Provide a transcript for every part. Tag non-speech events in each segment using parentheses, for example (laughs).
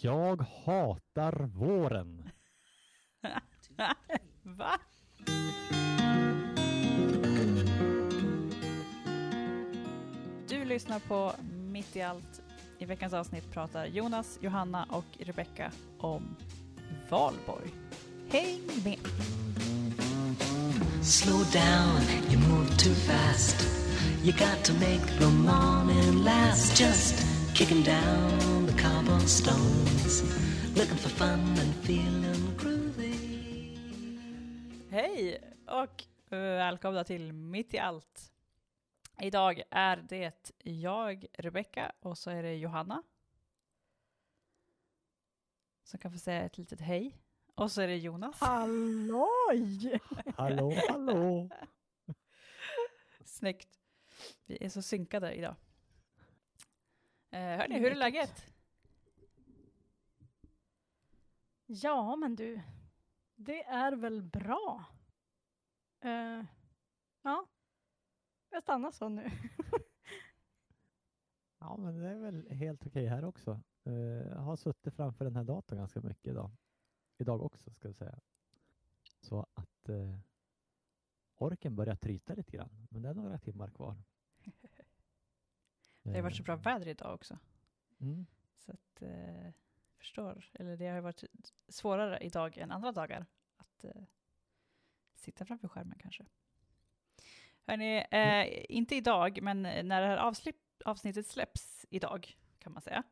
Jag hatar våren. (laughs) Va? Du lyssnar på Mitt i allt. I veckans avsnitt pratar Jonas, Johanna och Rebecka om Valborg. Häng med! Slow down, you move too fast. You got to make the morning last. Just kicking down the cobblestones. Looking for fun and feeling groovy. Hej och välkomna till Mitt i allt. Idag är det jag, Rebecka, och så är det Johanna. Som kan få säga ett litet hej. Och så är det Jonas. Halloj! Hallå, hallå. (laughs) Snyggt. Vi är så synkade idag. Eh, hörni, hur är läget? Ja, men du, det är väl bra. Eh, ja, jag stannar så nu. (laughs) Ja, men det är väl helt okej här också. Eh, Jag har suttit framför den här datorn ganska mycket idag. Idag också, ska jag säga. Så att eh, orken börjar tryta lite grann, men det är några timmar kvar. (laughs) Det har varit så bra väder idag också. Mm. Så att, förstår. Eller det har varit svårare idag än andra dagar att eh, sitta framför skärmen kanske. Hörni, eh, inte idag, men när det här avsnittet släpps idag, kan man säga,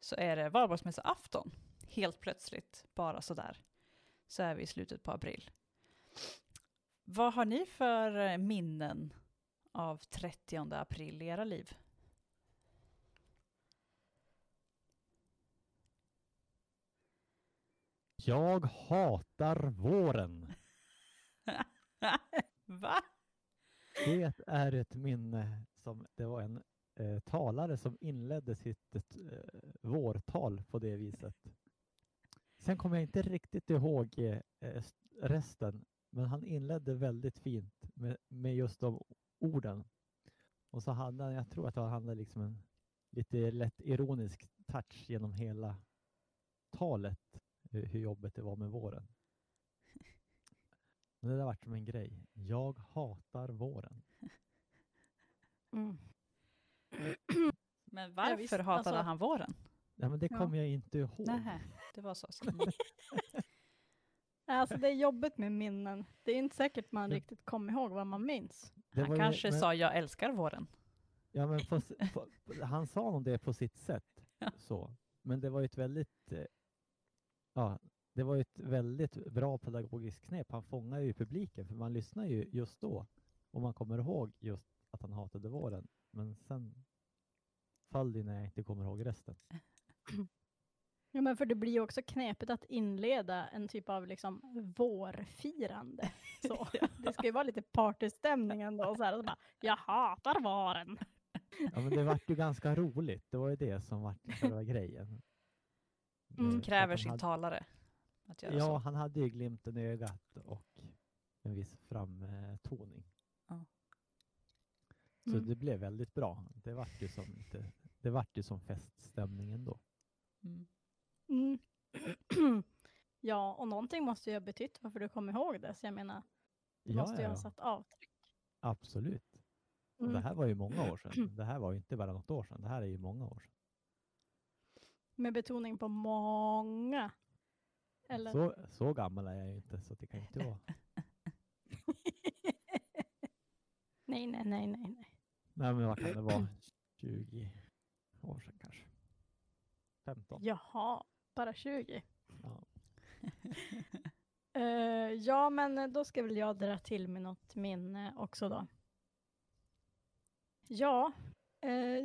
så är det valborgsmässoafton. Helt plötsligt, bara sådär, så är vi i slutet på april. Vad har ni för eh, minnen av 30 april i era liv? Jag hatar våren. (laughs) Va? Det är ett minne som det var en eh, talare som inledde sitt eh, vårtal på det viset. Sen kommer jag inte riktigt ihåg eh, resten, men han inledde väldigt fint med, med just de orden. Och så hade han, jag tror att han hade liksom en lite lätt ironisk touch genom hela talet, hur, hur jobbigt det var med våren. (laughs) Men det där vart som en grej. Jag hatar våren. Mm. Men Ja, varför visst, hatade alltså- han våren? Ja, men det Ja. kommer jag inte ihåg. Nej, det var så. (laughs) Alltså det är jobbigt med minnen. Det är inte säkert man Ja. riktigt kommer ihåg vad man minns. Det Han kanske men, sa jag älskar våren. Ja, men på, på, han sa nog det på sitt sätt. (laughs) Ja. Så. Men det var ju ett väldigt eh, ja, det var ju ett väldigt bra pedagogiskt knep. Han fångar ju publiken, för man lyssnar ju just då. Och man kommer ihåg just att han hatade våren. Men sen föll det när jag inte kommer ihåg resten. (clears throat) Ja, men för det blir ju också knepigt att inleda en typ av liksom vårfirande. (laughs) Så. Det ska ju vara lite partystämning ändå. Så här, och så bara, jag hatar våren. Ja, men det vart ju ganska roligt. Det var ju det som vart själva (laughs) grejen. Mm. Så Kräver sin hade- talare att göra Ja, så. han hade ju glimten i ögat och en viss framtoning. Ja. Så Mm. det blev väldigt bra. Det vart ju som, lite, det vart ju som feststämning ändå. Mm. Mm. (clears throat) ja, och någonting måste ju ha betytt varför du kom ihåg det. Så jag menar, det Ja, måste ju ja, ha ja, satt avtryck. absolut. Mm. det här var ju många år sedan. (clears throat) Det här var ju inte bara något år sedan. Det här är ju många år sedan. Med betoning på många. Eller? Så, så gammal är jag inte så det kan inte vara. (laughs) nej, nej, nej, nej, nej. Nej, men vad kan det vara? 20 år sedan kanske? 15? Jaha, bara 20. Ja. (laughs) Eh, ja, men då ska väl jag dra till med något minne också då. Ja,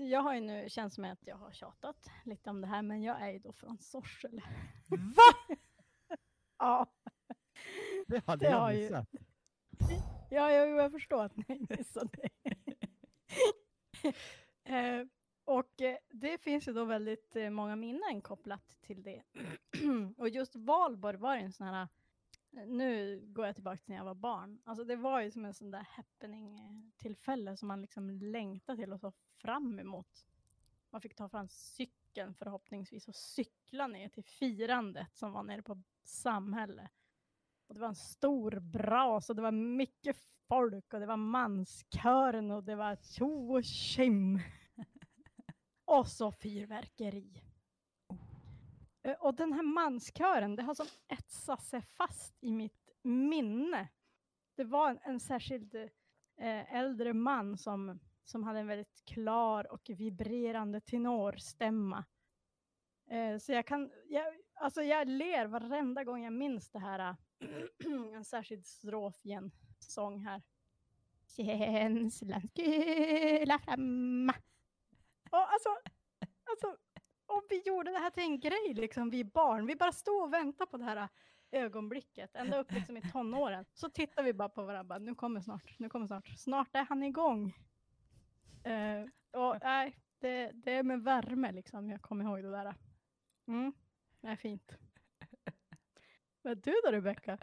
jag har ju nu, känns som att jag har tjatat lite om det här, men jag är ju då från Sorsele. Va? (laughs) Ja, Det hade Det jag har ju- missat. ja jag, jag förstår att ni missade det. (laughs) eh, och eh, det finns ju då väldigt eh, många minnen kopplat till det. (clears throat) och just valborg var en sån här, eh, nu går jag tillbaka till när jag var barn, alltså det var ju som en sån där happening-tillfälle som man liksom längtade till och så fram emot. Man fick ta fram cykeln cykeln förhoppningsvis och cykla ner till firandet som var nere på samhälle. Och det var en stor bras och det var mycket folk och det var manskören och det var tjo och tjim. (laughs) Och så fyrverkeri. Eh, och den här manskören, det har som etsat sig fast i mitt minne. Det var en, en särskild eh, äldre man som, som hade en väldigt klar och vibrerande tenorstämma. Eh, så jag kan, jag, alltså jag ler varenda gång jag minns det här. Eh, (clears throat) en särskild strof i en sång här. Känslan skulle framma. Och alltså, alltså, och vi gjorde det här till en grej, liksom, vi barn. Vi bara stod och väntade på det här äh, ögonblicket, ända upp liksom i tonåren. Så tittar vi bara på varandra, bara, nu kommer snart, nu kommer snart. Snart är han igång. Uh, och nej, det, det är med värme liksom, jag kommer ihåg det där. Mm, det är fint. Men du då Rebecka?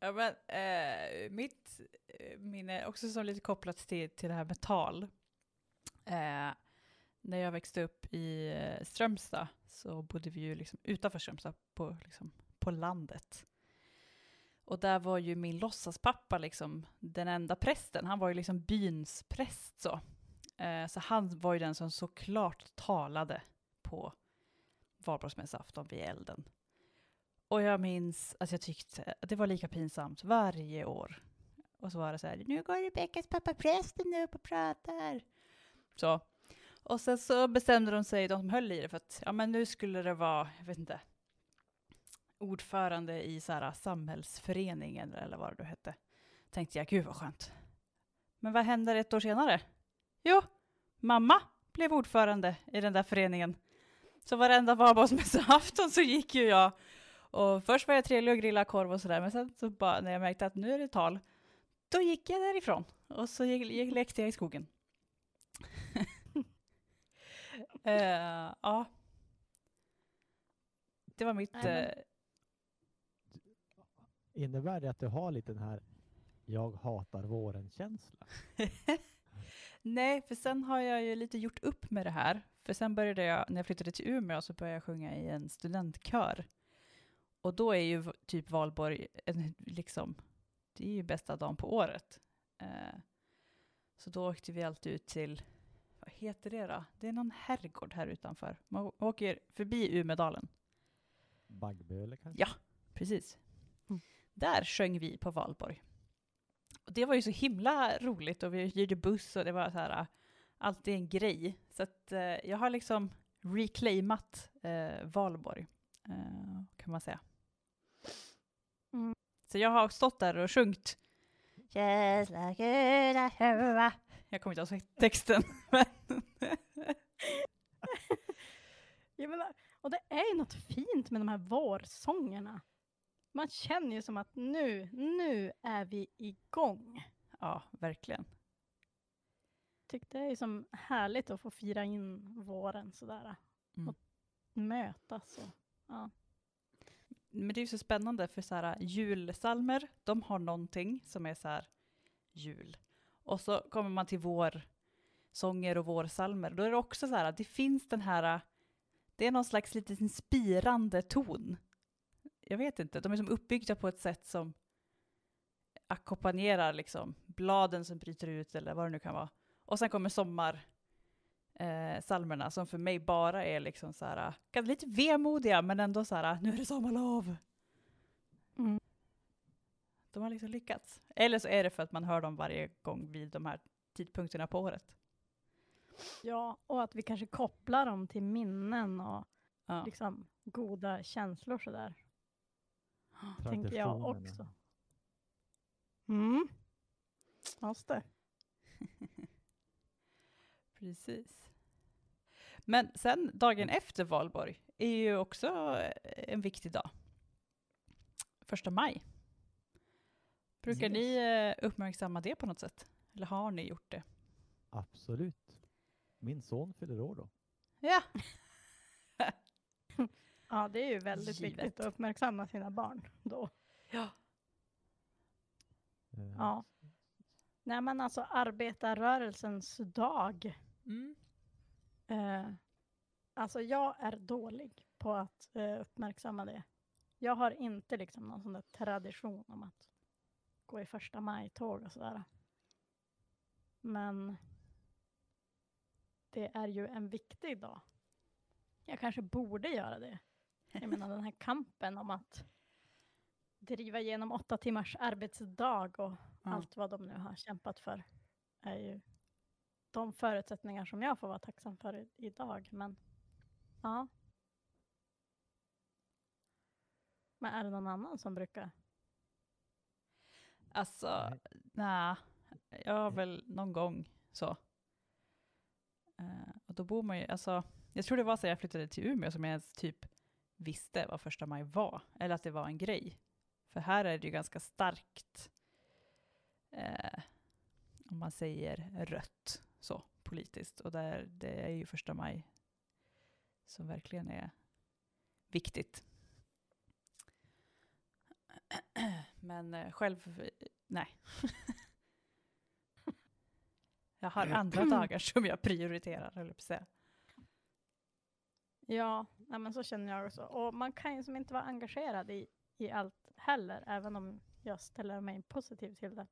Ja, men, eh, mitt eh, minne, också som lite kopplat till, till det här med tal. Eh, när jag växte upp i eh, Strömstad så bodde vi ju liksom utanför Strömstad på, liksom, på landet. Och där var ju min låtsaspappa liksom den enda prästen. Han var ju liksom byns präst så. Eh, så han var ju den som såklart talade på valborgsmässoafton vid elden. Och jag minns att jag tyckte att det var lika pinsamt varje år. Och så var det så här, nu går Rebeckas pappa prästen upp och pratar. Så. Och sen så bestämde de sig, de som höll i det, för att ja, men nu skulle det vara, jag vet inte, ordförande i så här, samhällsföreningen eller vad det hette. Tänkte jag, gud vad skönt. Men vad händer ett år senare? Jo, mamma blev ordförande i den där föreningen. Så varenda valborgsmässoafton så gick ju jag och först var jag trevlig och grillade korv och sådär, men sen så bara när jag märkte att nu är det tal, då gick jag därifrån och så gick, gick, lekte jag i skogen. Eh, ja. Det var mitt... Eh, Innebär det att du har lite den här jag hatar våren-känsla? (laughs) Nej, för sen har jag ju lite gjort upp med det här. För sen började jag, när jag flyttade till Umeå så började jag sjunga i en studentkör. Och då är ju typ valborg, en, liksom, det är ju bästa dagen på året. Eh, så då åkte vi alltid ut till, vad heter det då? Det är någon herrgård här utanför. Man åker förbi Umedalen. Baggböle kanske? Ja. Precis. Mm. Där sjöng vi på valborg. Och det var ju så himla roligt och vi hyrde buss och det var så här, äh, alltid en grej. Så att eh, jag har liksom reclaimat eh, valborg, eh, kan man säga. Mm. Så jag har stått där och sjungit Just like. Jag kommer inte ihåg texten. (laughs) men- (laughs) Jag menar, och det är ju något fint med de här vårsångerna. Man känner ju som att nu, nu är vi igång. ja, verkligen. Tyckte det är som härligt att få fira in våren sådär. Mm. Och mötas och ja. Men det är ju så spännande för så här julsalmer, de har någonting som är så här jul. Och så kommer man till vårsånger och vårsalmer, då är det också så här, det finns den här, det är någon slags lite spirande ton. Jag vet inte, de är som uppbyggda på ett sätt som ackompanjerar liksom bladen som bryter ut eller vad det nu kan vara. Och sen kommer sommar eh, salmerna som för mig bara är liksom så här, lite vemodiga men ändå så här, nu är det sommarlov. Mm. De har liksom lyckats. Eller så är det för att man hör dem varje gång vid de här tidpunkterna på året. ja, och att vi kanske kopplar dem till minnen och Ja. liksom goda känslor sådär. Tänker jag också. Mm. Måste. (laughs) Precis. Men sen dagen efter valborg är ju också eh, en viktig dag. Första maj. Brukar Yes. ni eh, uppmärksamma det på något sätt? Eller har ni gjort det? Absolut. Min son fyller år då. Ja. (laughs) Ja, det är ju väldigt Givet. viktigt att uppmärksamma sina barn då. ja. Eh, Ja. Nej men alltså arbetarrörelsens dag. Mm. Eh, Alltså jag är dålig på att eh, uppmärksamma det. Jag har inte liksom någon sån där tradition om att gå i första maj-tåg och sådär. Men det är ju en viktig dag. Jag kanske borde göra det. Jag menar den här kampen om att driva igenom åtta timmars arbetsdag och Ja. allt vad de nu har kämpat för är ju de förutsättningar som jag får vara tacksam för idag. Men ja. Men är det någon annan som brukar? Alltså, Nej. nej. Jag har väl någon gång så. Eh, och då bor man ju, alltså, jag tror det var så jag flyttade till Umeå som jag ens typ visste vad första maj var. Eller att det var en grej. För här är det ju ganska starkt, eh, om man säger rött så politiskt. Och där, det är ju första maj som verkligen är viktigt. (clears throat) Men eh, själv, nej. (laughs) jag har andra dagar som jag prioriterar, höll jag säga. Ja, nej, men så känner jag också. Och man kan ju som inte vara engagerad i, i allt heller, även om jag ställer mig positiv till det.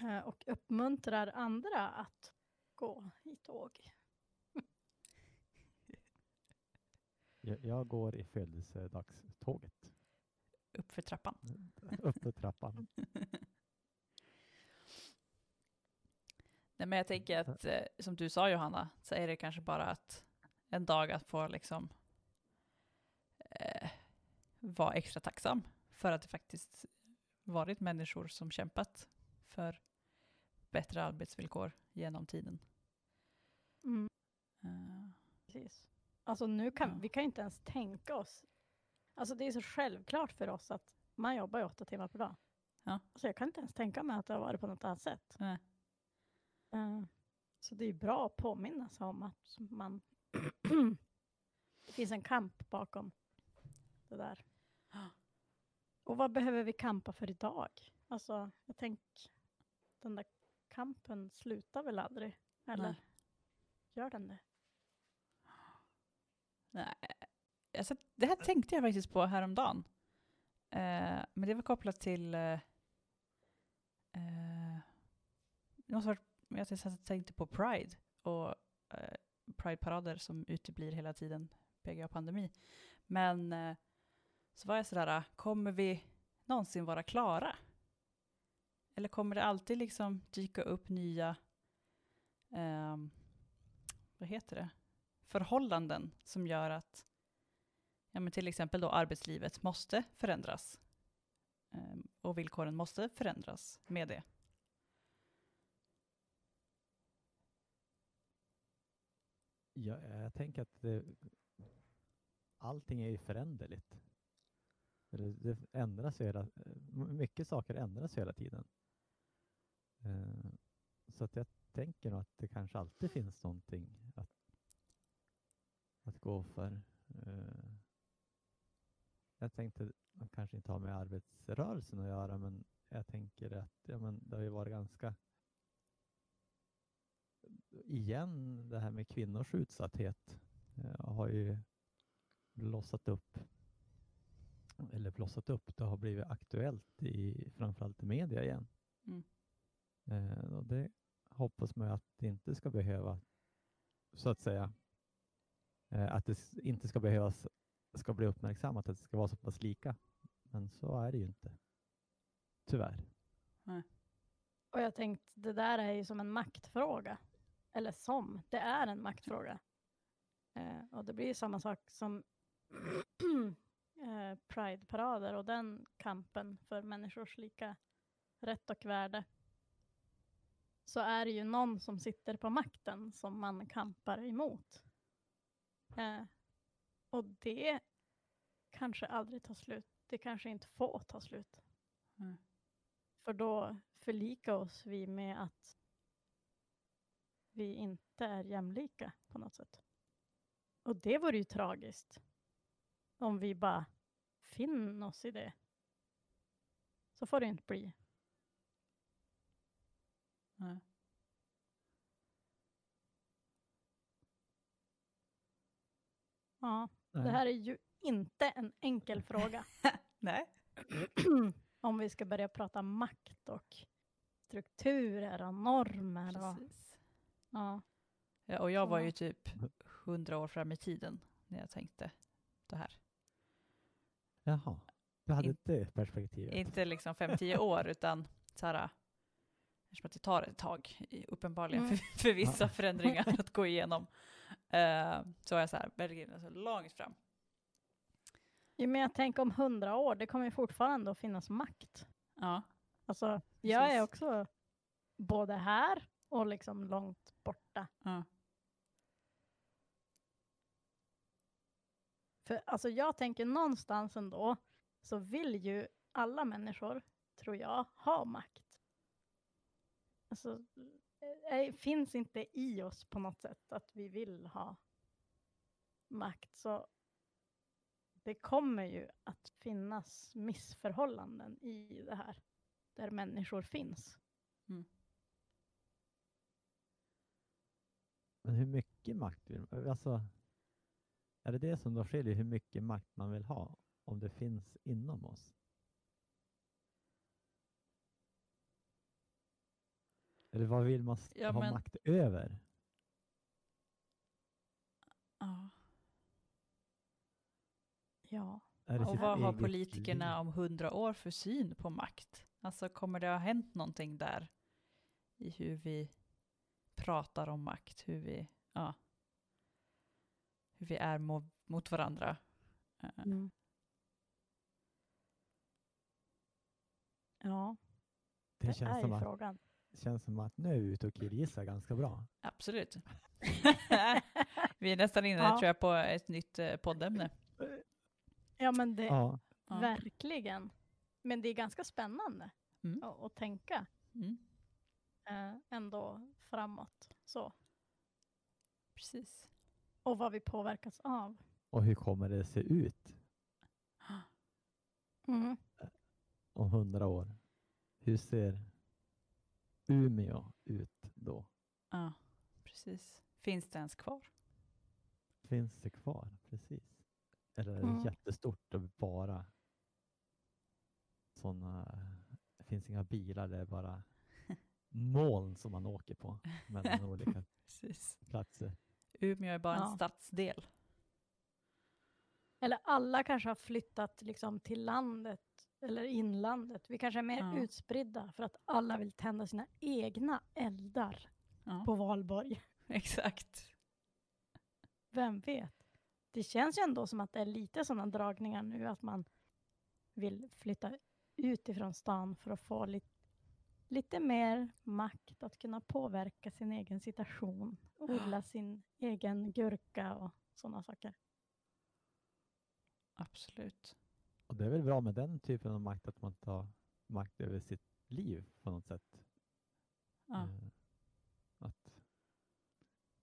Eh, Och uppmuntrar andra att gå i tåg. Jag, jag går i födelsedagståget. Upp för trappan. Upp för trappan. (laughs) Nej, men jag tänker att, eh, som du sa Johanna, så är det kanske bara att en dag att få liksom eh, vara extra tacksam för att det faktiskt varit människor som kämpat för bättre arbetsvillkor genom tiden. Mm, Eh, precis. Alltså nu kan Ja. vi kan inte ens tänka oss. Alltså det är så självklart för oss att man jobbar ju åtta timmar per dag. Ja. Alltså jag kan inte ens tänka mig att det har varit på något annat sätt. Nej. Eh, Så det är bra att påminna sig om att man (clears throat) det finns en kamp bakom det där. Och vad behöver vi kampa för idag? Alltså, jag tänker, den där kampen slutar väl aldrig? Eller Nej. gör den det? Nej. Alltså, det här tänkte jag faktiskt på häromdagen. Eh, men det var kopplat till... Eh, eh det måste varit, jag tänkte på Pride och eh, Pride-parader som uteblir hela tiden, PGA-pandemi. Men eh, så var jag sådär, kommer vi någonsin vara klara? Eller kommer det alltid liksom dyka upp nya, eh, vad heter det, förhållanden som gör att ja, men till exempel då arbetslivet måste förändras. Ehm, och villkoren måste förändras med det. Jag, jag tänker att det, allting är ju föränderligt. Det ändras hela, mycket saker ändras hela tiden. Eh, Så att jag tänker nog att det kanske alltid finns någonting att, att gå för. Eh, jag tänkte, man kanske inte har med arbetsrörelsen att göra, men jag tänker att ja, men det har ju varit ganska igen det här med kvinnors utsatthet eh, har ju blossat upp. Eller blossat upp, det har blivit aktuellt i framförallt i media igen. Mm. Eh, och det hoppas man ju att det inte ska behöva, så att säga, eh, att det inte ska behövas, ska bli uppmärksammat, att det ska vara så pass lika. Men så är det ju inte. Tyvärr. Och jag tänkte, det där är ju som en maktfråga. Eller som, det är en maktfråga. Eh, och det blir ju samma sak som (clears throat) eh, Pride-parader och den kampen för människors lika rätt och värde. Så är det ju någon som sitter på makten som man kampar emot. Eh, och det kanske aldrig tar slut. Det kanske inte får ta slut. Mm. För då förlikar oss vi med att vi inte är jämlika på något sätt. Och det vore ju tragiskt. Om vi bara finner oss i det. Så får det inte bli. Nej. Ja. Det här är ju inte en enkel (laughs) fråga. Nej. (clears throat) Om vi ska börja prata makt och strukturer och normer. Och, Precis. ja. Ja, och jag var ju typ hundra år fram i tiden när jag tänkte det här. Jaha, du hade In- det perspektivet. Inte liksom 5-10 (laughs) år, utan så här, eftersom att det tar ett tag, uppenbarligen, Mm. för, för vissa förändringar att gå igenom, eh, så var jag så här, verkligen alltså långt fram. Jo, men jag tänker om hundra år, det kommer ju fortfarande att finnas makt. Ja, Alltså, jag är också både här och liksom långt borta. ja, För alltså jag tänker någonstans ändå så vill ju alla människor, tror jag, ha makt. Alltså, det finns inte i oss på något sätt att vi vill ha makt. Så det kommer ju att finnas missförhållanden i det här, där människor finns. Men hur mycket makt vill man? Alltså, är det det som då skiljer hur mycket makt man vill ha? Om det finns inom oss? Eller vad vill man Ja, ha men- makt över? ja. Ja. Och vad har politikerna liv? om hundra år för syn på makt? Alltså kommer det ha hänt någonting där i hur vi pratar om makt, hur vi, ja, hur vi är mo- mot varandra? Eh, Mm. Ja, Det det känns är som, ju att, frågan. Känns som att nu är vi ute och killgissar ganska bra. Absolut. (laughs) vi är nästan inne Ja. tror jag på ett nytt eh, poddämne. Ja, men det, Ja. Verkligen. Men det är ganska spännande Mm. att, att tänka Mm. eh, ändå framåt. Så. Precis. Och vad vi påverkas av. och hur kommer det se ut (gasps) Mm. om hundra år? Hur ser Umeå ut då? Ja, precis. Finns det ens kvar? Finns det kvar? Precis. Eller är det Mm. jättestort och bara sådana, det finns inga bilar, det är bara (laughs) moln som man åker på mellan (laughs) olika Precis. platser. Umeå är bara en Ja. stadsdel. Eller alla kanske har flyttat liksom till landet eller inlandet. Vi kanske är mer Ja. utspridda för att alla vill tända sina egna eldar Ja, på valborg. (laughs) exakt. Vem vet? Det känns ju ändå som att det är lite sådana dragningar nu att man vill flytta ut ifrån stan för att få lite, lite mer makt att kunna påverka sin egen situation, odla sin egen gurka och sådana saker. Absolut. Och det är väl bra med den typen av makt, att man tar makt över sitt liv på något sätt. Ja. Eh, Att,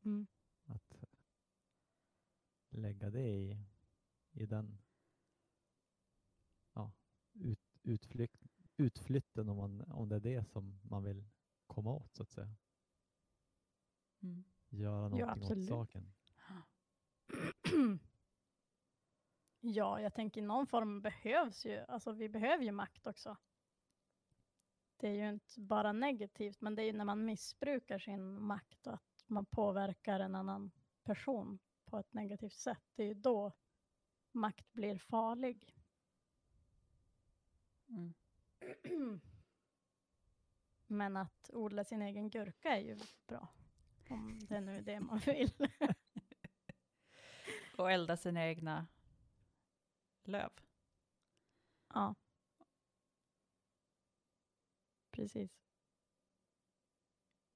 Mm. att lägga det i, i den ja, ut, utflykt, utflytten om, man, om det är det som man vill komma åt så att säga. Mm. Göra någonting åt absolut. saken. (clears throat) (clears throat) Ja, jag tänker i någon form behövs ju, alltså vi behöver ju makt också. Det är ju inte bara negativt, men det är ju när man missbrukar sin makt och att man påverkar en annan person på ett negativt sätt. Det är ju då makt blir farlig. Mm. (clears throat) Men att odla sin egen gurka är ju bra. Om det nu är det man vill. (laughs) Och elda sina egna löv. ja. Precis.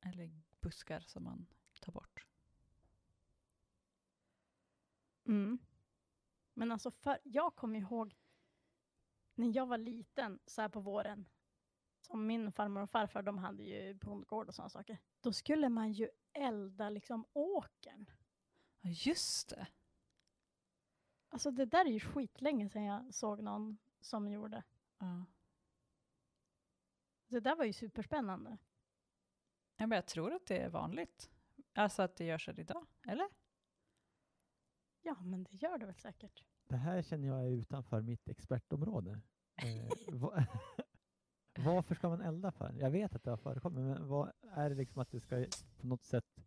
Eller buskar som man tar bort. Mm. Men alltså, för, jag kommer ihåg när jag var liten, så här på våren, som min farmor och farfar, de hade ju bondgård och sådana saker. Då skulle man ju elda liksom åkern. Ja, just det. Alltså det där är ju skitlänge sedan jag såg någon som gjorde. Ja. Det där var ju superspännande. Ja, men jag tror att det är vanligt. Alltså att det görs idag, eller? Ja, men det gör det väl säkert. Det här känner jag är utanför mitt expertområde. Eh, (laughs) va, (laughs) varför ska man elda för? Jag vet att det har förekommit, men vad är det liksom att det ska på något sätt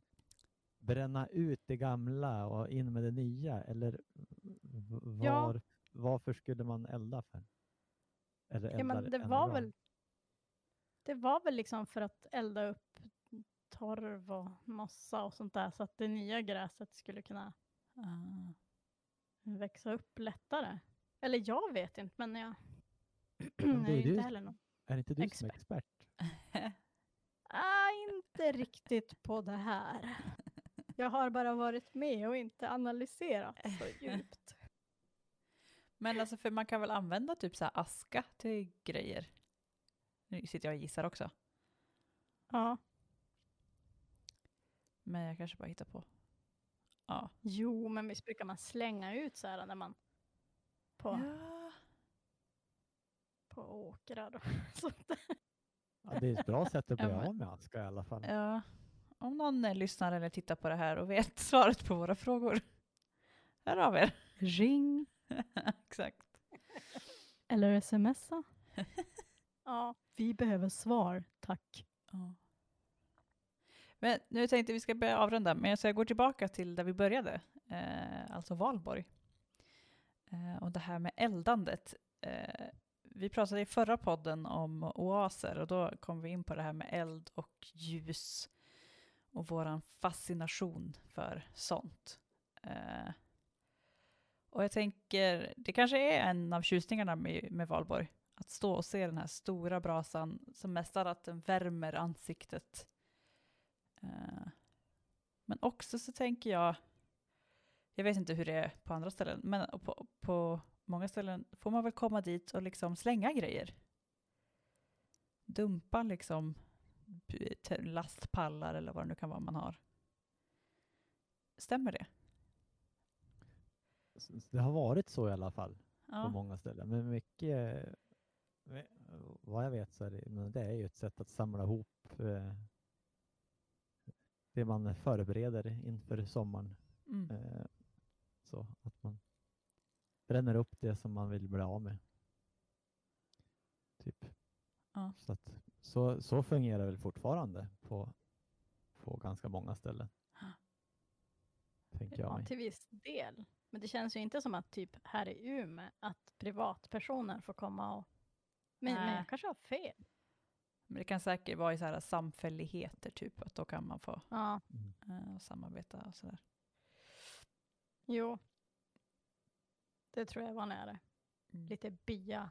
bränna ut det gamla och in med det nya? Eller var, Ja. varför skulle man elda för? Eller Ja, men det var väl det var väl liksom för att elda upp torv och mossa och sånt där så att det nya gräset skulle kunna Ah. växa upp lättare. Eller jag vet inte, men jag, Men (clears throat) är är du- inte heller någon. Är inte du som expert. expert? (laughs) Ah, inte riktigt på det här. Jag har bara varit med och inte analyserat så (laughs) djupt. Men alltså, för man kan väl använda typ så här aska till grejer? Nu sitter jag och gissar också. Ja, Men jag kanske bara hittar på. Ja. jo, men visst brukar man slänga ut så här när man på, ja. på åkrar och (laughs) sånt där. Ja, det är ett bra sätt att Ja, bli men- av med aska i alla fall. Ja. Om någon eh, lyssnar eller tittar på det här och vet (laughs) svaret på våra frågor. Hör av er. Ring (laughs) Exakt. eller smsa. (laughs) ja, vi behöver svar, tack. Ja. Men nu tänkte vi ska börja avrunda, men så jag går tillbaka till där vi började, eh, alltså Valborg. Eh, och det här med eldandet. Eh, vi pratade i förra podden om oaser och då kom vi in på det här med eld och ljus och våran fascination för sånt. Eh, och jag tänker, det kanske är en av tjusningarna med, med Valborg, att stå och se den här stora brasan som mest att den värmer ansiktet. Eh, men också så tänker jag, jag vet inte hur det är på andra ställen, men på, på många ställen får man väl komma dit och liksom slänga grejer. Dumpa liksom lastpallar eller vad det nu kan vara man har. Stämmer det? Det har varit så i alla fall på Ja. många ställen. Men mycket, vad jag vet så är det, men det är ju ett sätt att samla ihop eh, det man förbereder inför sommaren. Mm. Eh, så att man bränner upp det som man vill bli av med. Typ. Ja. Så, att, så, så fungerar det väl fortfarande på, på ganska många ställen. Tänker jag Ja, mig. till viss del. Men det känns ju inte som att typ här i Umeå att privatpersoner får komma och... Men, men jag kanske har fel. Men det kan säkert vara i så här samfälligheter, typ, att då kan man få Ja, Mm. eh, samarbeta och sådär. jo. Det tror jag är vanligare. Mm. Lite bya,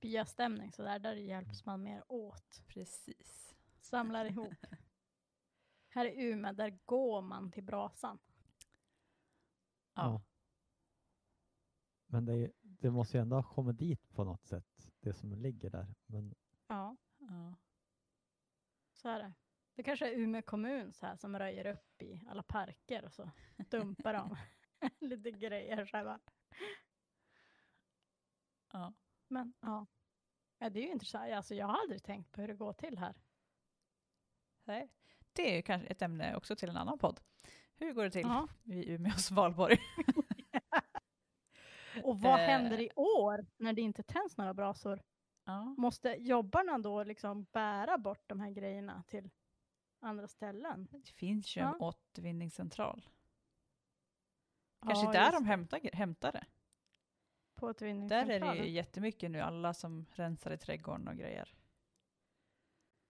byastämning sådär, där hjälps man mer åt. Precis. Samlar ihop. (laughs) Här i Umeå, där går man till brasan. Ja. Men det, är, det måste ju ändå ha kommit dit på något sätt, det som ligger där. Men Ja, ja. så är det. Det kanske är Umeå kommun så här, som röjer upp i alla parker och så dumpar de (laughs) lite grejer. Så här, va. ja. Men ja. ja, det är ju intressant. Alltså, jag har aldrig tänkt på hur det går till här. Nej. Det är ju kanske ett ämne också till en annan podd. Hur går det till Ja. i Umeås valborg? (laughs) Och vad Eh. händer i år när det inte tänds några brasor? Ja. Måste jobbarna då liksom bära bort de här grejerna till andra ställen? Det finns ju en Ja. återvinningscentral. Kanske Ja, där de hämtar, hämtar det. På Där återvinningscentralen? är det ju jättemycket nu, alla som rensar i trädgården och grejer.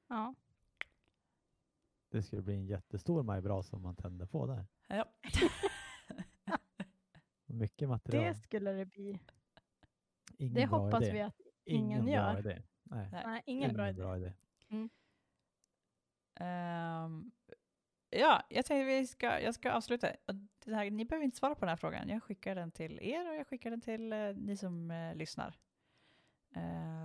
Ja. Det skulle bli en jättestor majbrasa om man tänder på där. Ja. (laughs) Mycket material. Det skulle det bli. Ingen Det bra hoppas idé. vi att ingen Ingen bra gör. idé. Nej, Nej. Nej, ingen bra idé. bra idé. Ehm, ja, jag tänkte vi ska, jag ska avsluta. Här, ni behöver inte svara på den här frågan. Jag skickar den till er och jag skickar den till eh, ni som eh, lyssnar. Eh,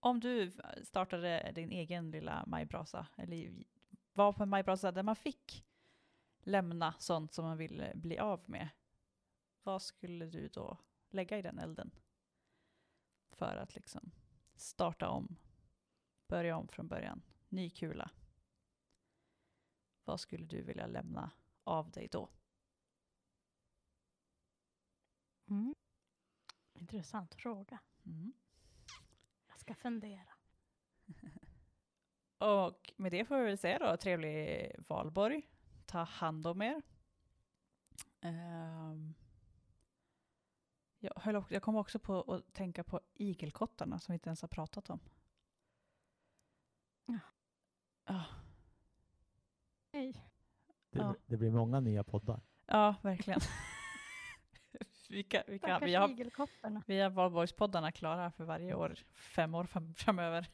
om du startade din egen lilla majbrasa, eller var på en majbrasa där man fick lämna sånt som man ville bli av med, vad skulle du då lägga i den elden? För att liksom starta om, börja om från början, ny kula. Vad skulle du vilja lämna av dig då? Mm. Intressant fråga. Mm. Ska fundera. (laughs) Och med det får vi väl säga då, trevlig valborg. Ta hand om er. Ehm, jag, höll, också- jag kom också på att tänka på igelkottarna som vi inte ens har pratat om. Ja. Ja, Nej. Det, Ja. det blir många nya poddar. ja verkligen. (laughs) vi, kan, vi, kan, vi Stackars har, vi har valborgspoddarna klara för varje år, fem år fram, framöver.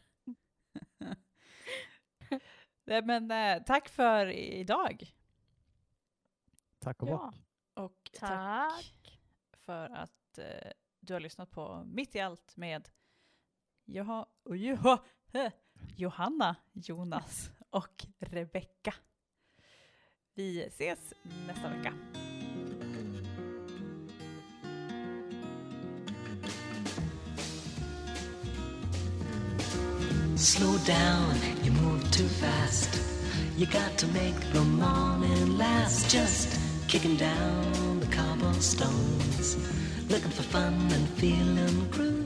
(laughs) Men eh, tack för idag. Tack och Ja. bock. Och Tack. för att eh, du har lyssnat på Mitt i allt med Joha, och Joha, eh, Johanna, Jonas och Rebecka. Vi ses nästa vecka. Slow down, you move too fast. You got to make the morning last. Just kicking down the cobblestones, looking for fun and feeling groovy.